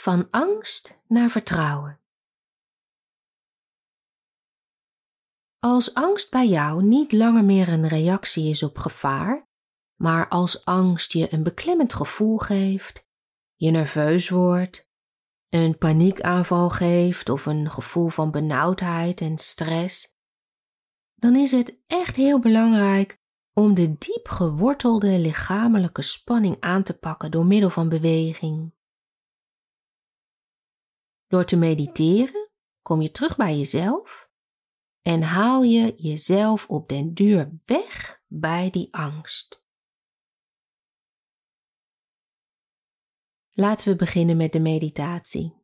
Van angst naar vertrouwen. Als angst bij jou niet langer meer een reactie is op gevaar, maar als angst je een beklemmend gevoel geeft, je nerveus wordt, een paniekaanval geeft of een gevoel van benauwdheid en stress, dan is het echt heel belangrijk om de diep gewortelde lichamelijke spanning aan te pakken door middel van beweging. Door te mediteren kom je terug bij jezelf en haal je jezelf op den duur weg bij die angst. Laten we beginnen met de meditatie.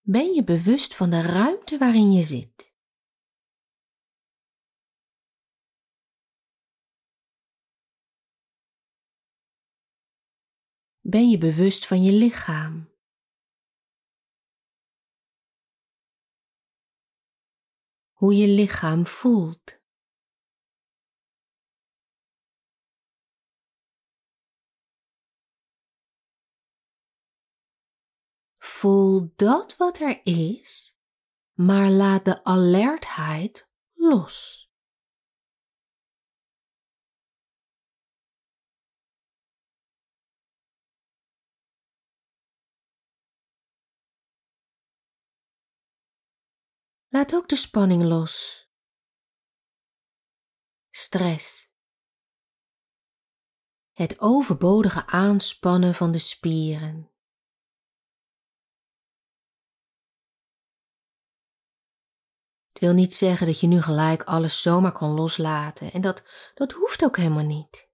Ben je bewust van de ruimte waarin je zit? Ben je bewust van je lichaam? Hoe je lichaam voelt? Voel dat wat er is, maar laat de alertheid los. Laat ook de spanning los. Stress. Het overbodige aanspannen van de spieren. Het wil niet zeggen dat je nu gelijk alles zomaar kan loslaten en dat, dat hoeft ook helemaal niet.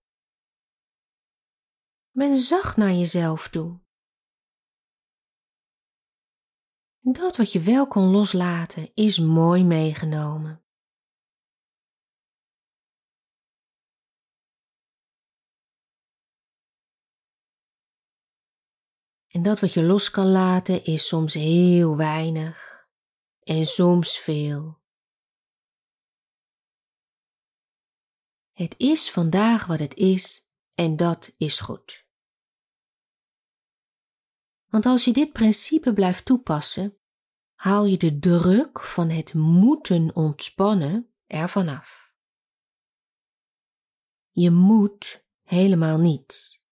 Ben zacht naar jezelf toe. Dat wat je wel kon loslaten is mooi meegenomen. En dat wat je los kan laten is soms heel weinig en soms veel. Het is vandaag wat het is en dat is goed. Want als je dit principe blijft toepassen, haal je de druk van het moeten ontspannen ervan af. Je moet helemaal niets.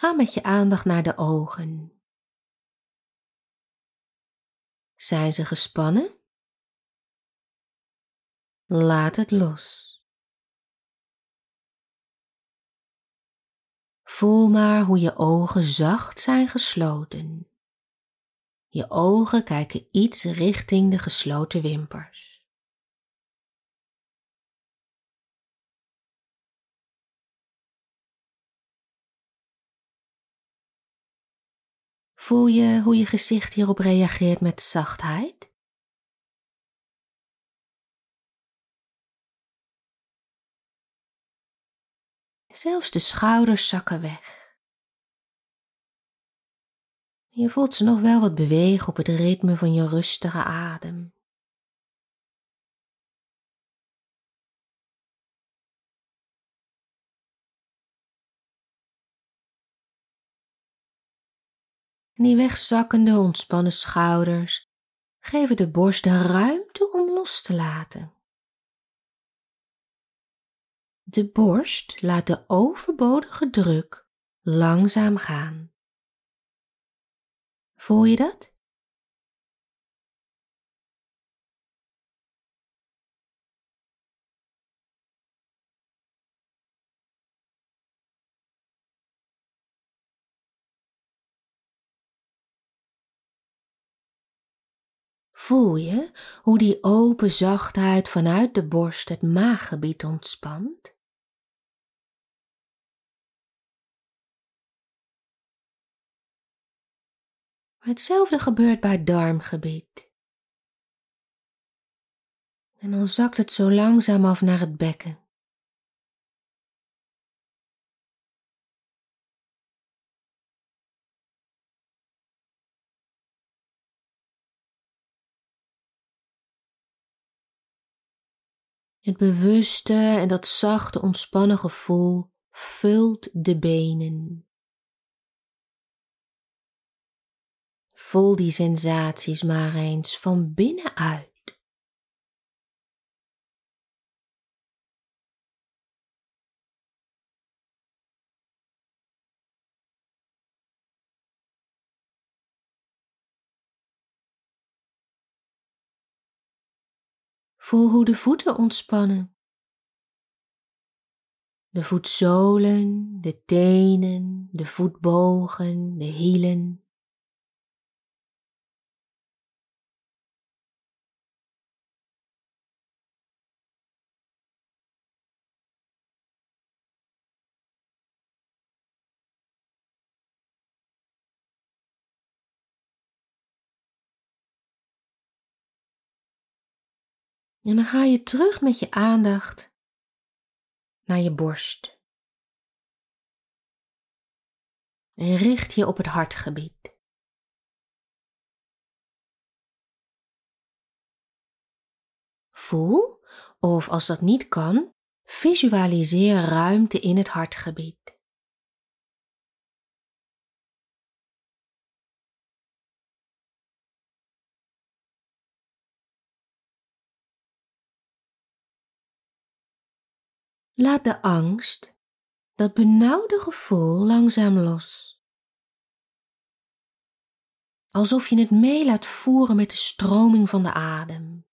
Ga met je aandacht naar de ogen. Zijn ze gespannen? Laat het los. Voel maar hoe je ogen zacht zijn gesloten. Je ogen kijken iets richting de gesloten wimpers. Voel je hoe je gezicht hierop reageert met zachtheid? Zelfs de schouders zakken weg. Je voelt ze nog wel wat bewegen op het ritme van je rustige adem. En die wegzakkende, ontspannen schouders geven de borst de ruimte om los te laten. De borst laat de overbodige druk langzaam gaan. Voel je dat? Voel je hoe die open zachtheid vanuit de borst het maaggebied ontspant? Hetzelfde gebeurt bij het darmgebied. En dan zakt het zo langzaam af naar het bekken. Het bewuste en dat zachte ontspannen gevoel vult de benen. Voel die sensaties maar eens van binnenuit. Voel hoe de voeten ontspannen. De voetzolen, de tenen, de voetbogen, de hielen. En dan ga je terug met je aandacht naar je borst. En richt je op het hartgebied. Voel, of als dat niet kan, visualiseer ruimte in het hartgebied. Laat de angst, dat benauwde gevoel langzaam los. Alsof je het mee laat voeren met de stroming van de adem.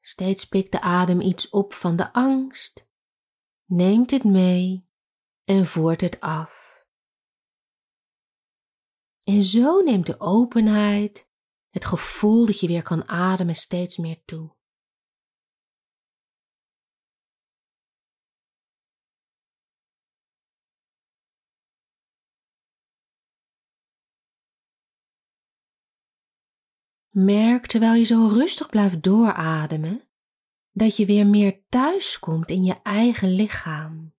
Steeds pikt de adem iets op van de angst, neemt het mee en voert het af. En zo neemt de openheid, het gevoel dat je weer kan ademen steeds meer toe. Merk terwijl je zo rustig blijft doorademen, dat je weer meer thuis komt in je eigen lichaam.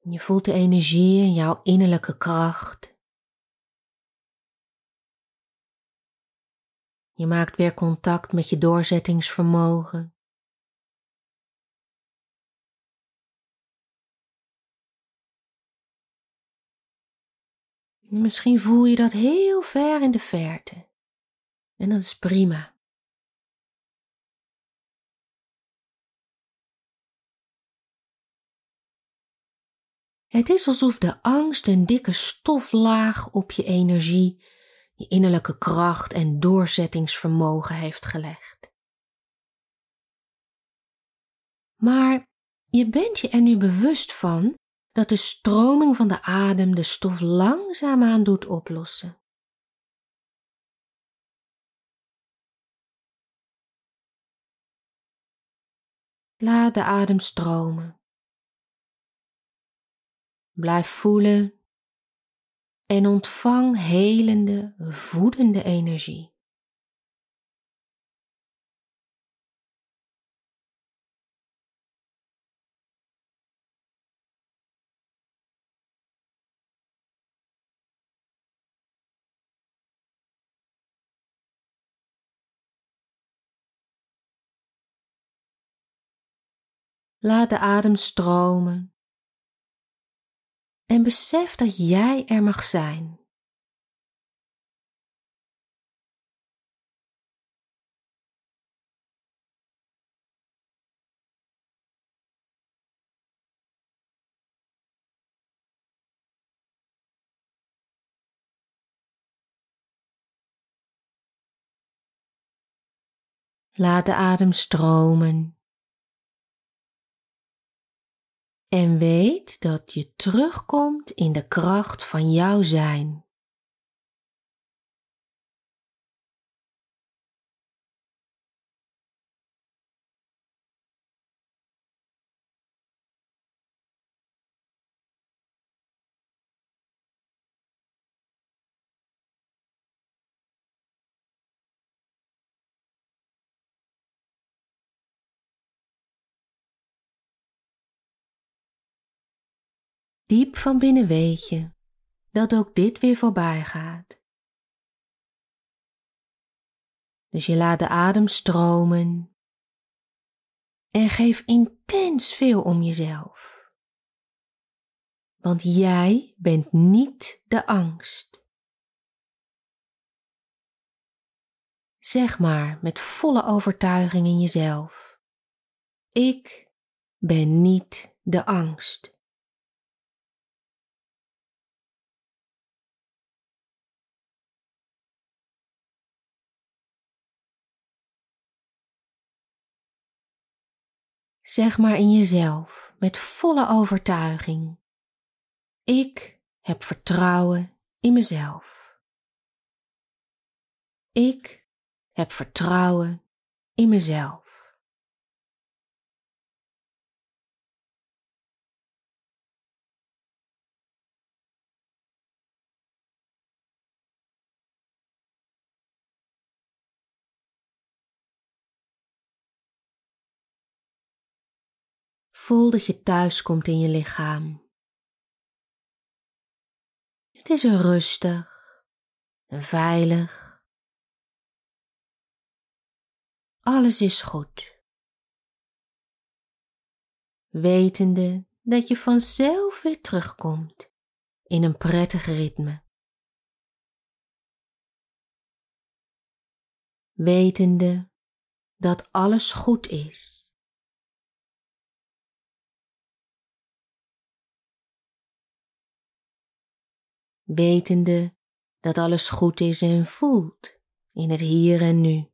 Je voelt de energie in jouw innerlijke kracht. Je maakt weer contact met je doorzettingsvermogen. Misschien voel je dat heel ver in de verte. En dat is prima. Het is alsof de angst een dikke stoflaag op je energie, je innerlijke kracht en doorzettingsvermogen heeft gelegd. Maar je bent je er nu bewust van dat de stroming van de adem de stof langzaamaan doet oplossen. Laat de adem stromen. Blijf voelen en ontvang helende, voedende energie. Laat de adem stromen. En besef dat jij er mag zijn. Laat de adem stromen. En weet dat je terugkomt in de kracht van jouw zijn. Diep van binnen weet je dat ook dit weer voorbij gaat. Dus je laat de adem stromen en geef intens veel om jezelf. Want jij bent niet de angst. Zeg maar met volle overtuiging in jezelf: Ik ben niet de angst. Zeg maar in jezelf met volle overtuiging: Ik heb vertrouwen in mezelf. Ik heb vertrouwen in mezelf. Voel dat je thuis komt in je lichaam. Het is er rustig en veilig. Alles is goed. Wetende dat je vanzelf weer terugkomt in een prettig ritme. Wetende dat alles goed is. Wetende dat alles goed is en voelt in het hier en nu.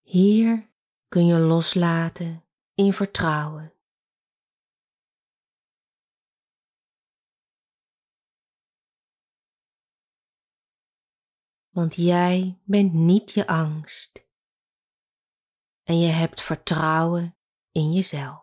Hier kun je loslaten in vertrouwen. Want jij bent niet je angst en je hebt vertrouwen in jezelf.